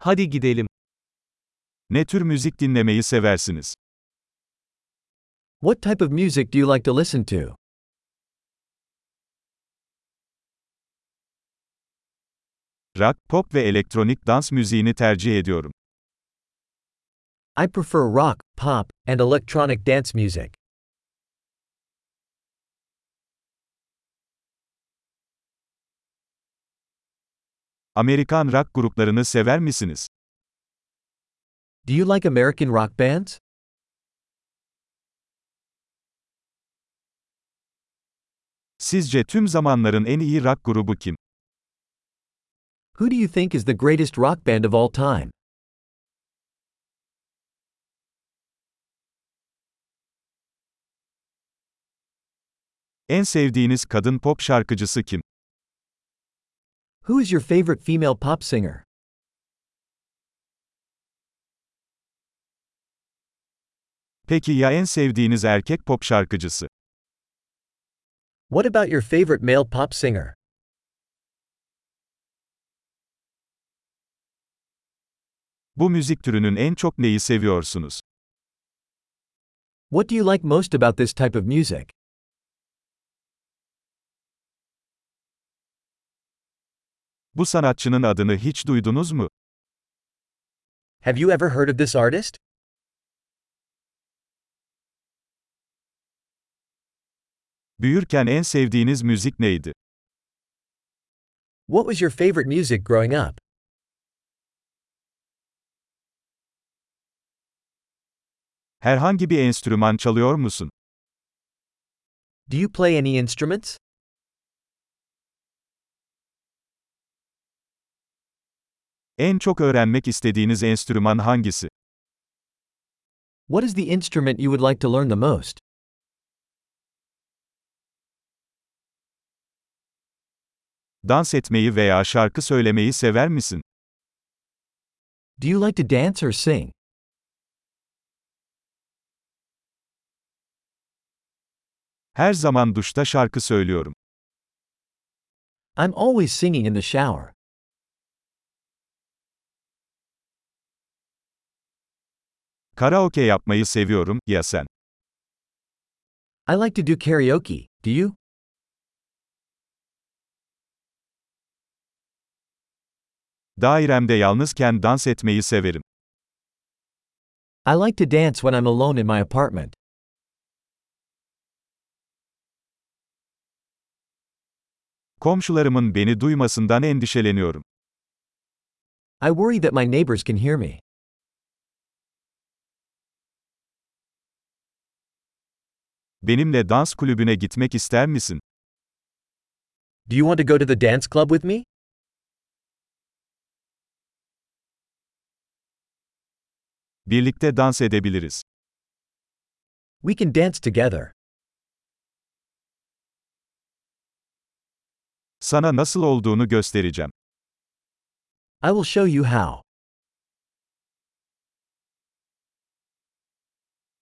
Hadi gidelim. Ne tür müzik dinlemeyi seversiniz? What type of music do you like to listen to? Rock, pop ve elektronik dans müziğini tercih ediyorum. I prefer rock, pop, and electronic dance music. Amerikan rock gruplarını sever misiniz? Do you like American rock bands? Sizce tüm zamanların en iyi rock grubu kim? Who do you think is the greatest rock band of all time? En sevdiğiniz kadın pop şarkıcısı kim? Who is your favorite female pop singer? Peki ya en sevdiğiniz erkek pop şarkıcısı? What about your favorite male pop singer? Bu müzik türünün en çok neyi seviyorsunuz? What do you like most about this type of music? Bu sanatçının adını hiç duydunuz mu? Have you ever heard of this artist? Büyürken en sevdiğiniz müzik neydi? What was your favorite music growing up? Herhangi bir enstrüman çalıyor musun? Do you play any instruments? En çok öğrenmek istediğiniz enstrüman hangisi? What is the instrument you would like to learn the most? Dans etmeyi veya şarkı söylemeyi sever misin? Do you like to dance or sing? Her zaman duşta şarkı söylüyorum. I'm always singing in the shower. Karaoke yapmayı seviyorum, ya sen? I like to do karaoke, do you? Dairemde yalnızken dans etmeyi severim. I like to dance when I'm alone in my apartment. Komşularımın beni duymasından endişeleniyorum. I worry that my neighbors can hear me. Benimle dans kulübüne gitmek ister misin? Do you want to go to the dance club with me? Birlikte dans edebiliriz. We can dance together. Sana nasıl olduğunu göstereceğim. I will show you how.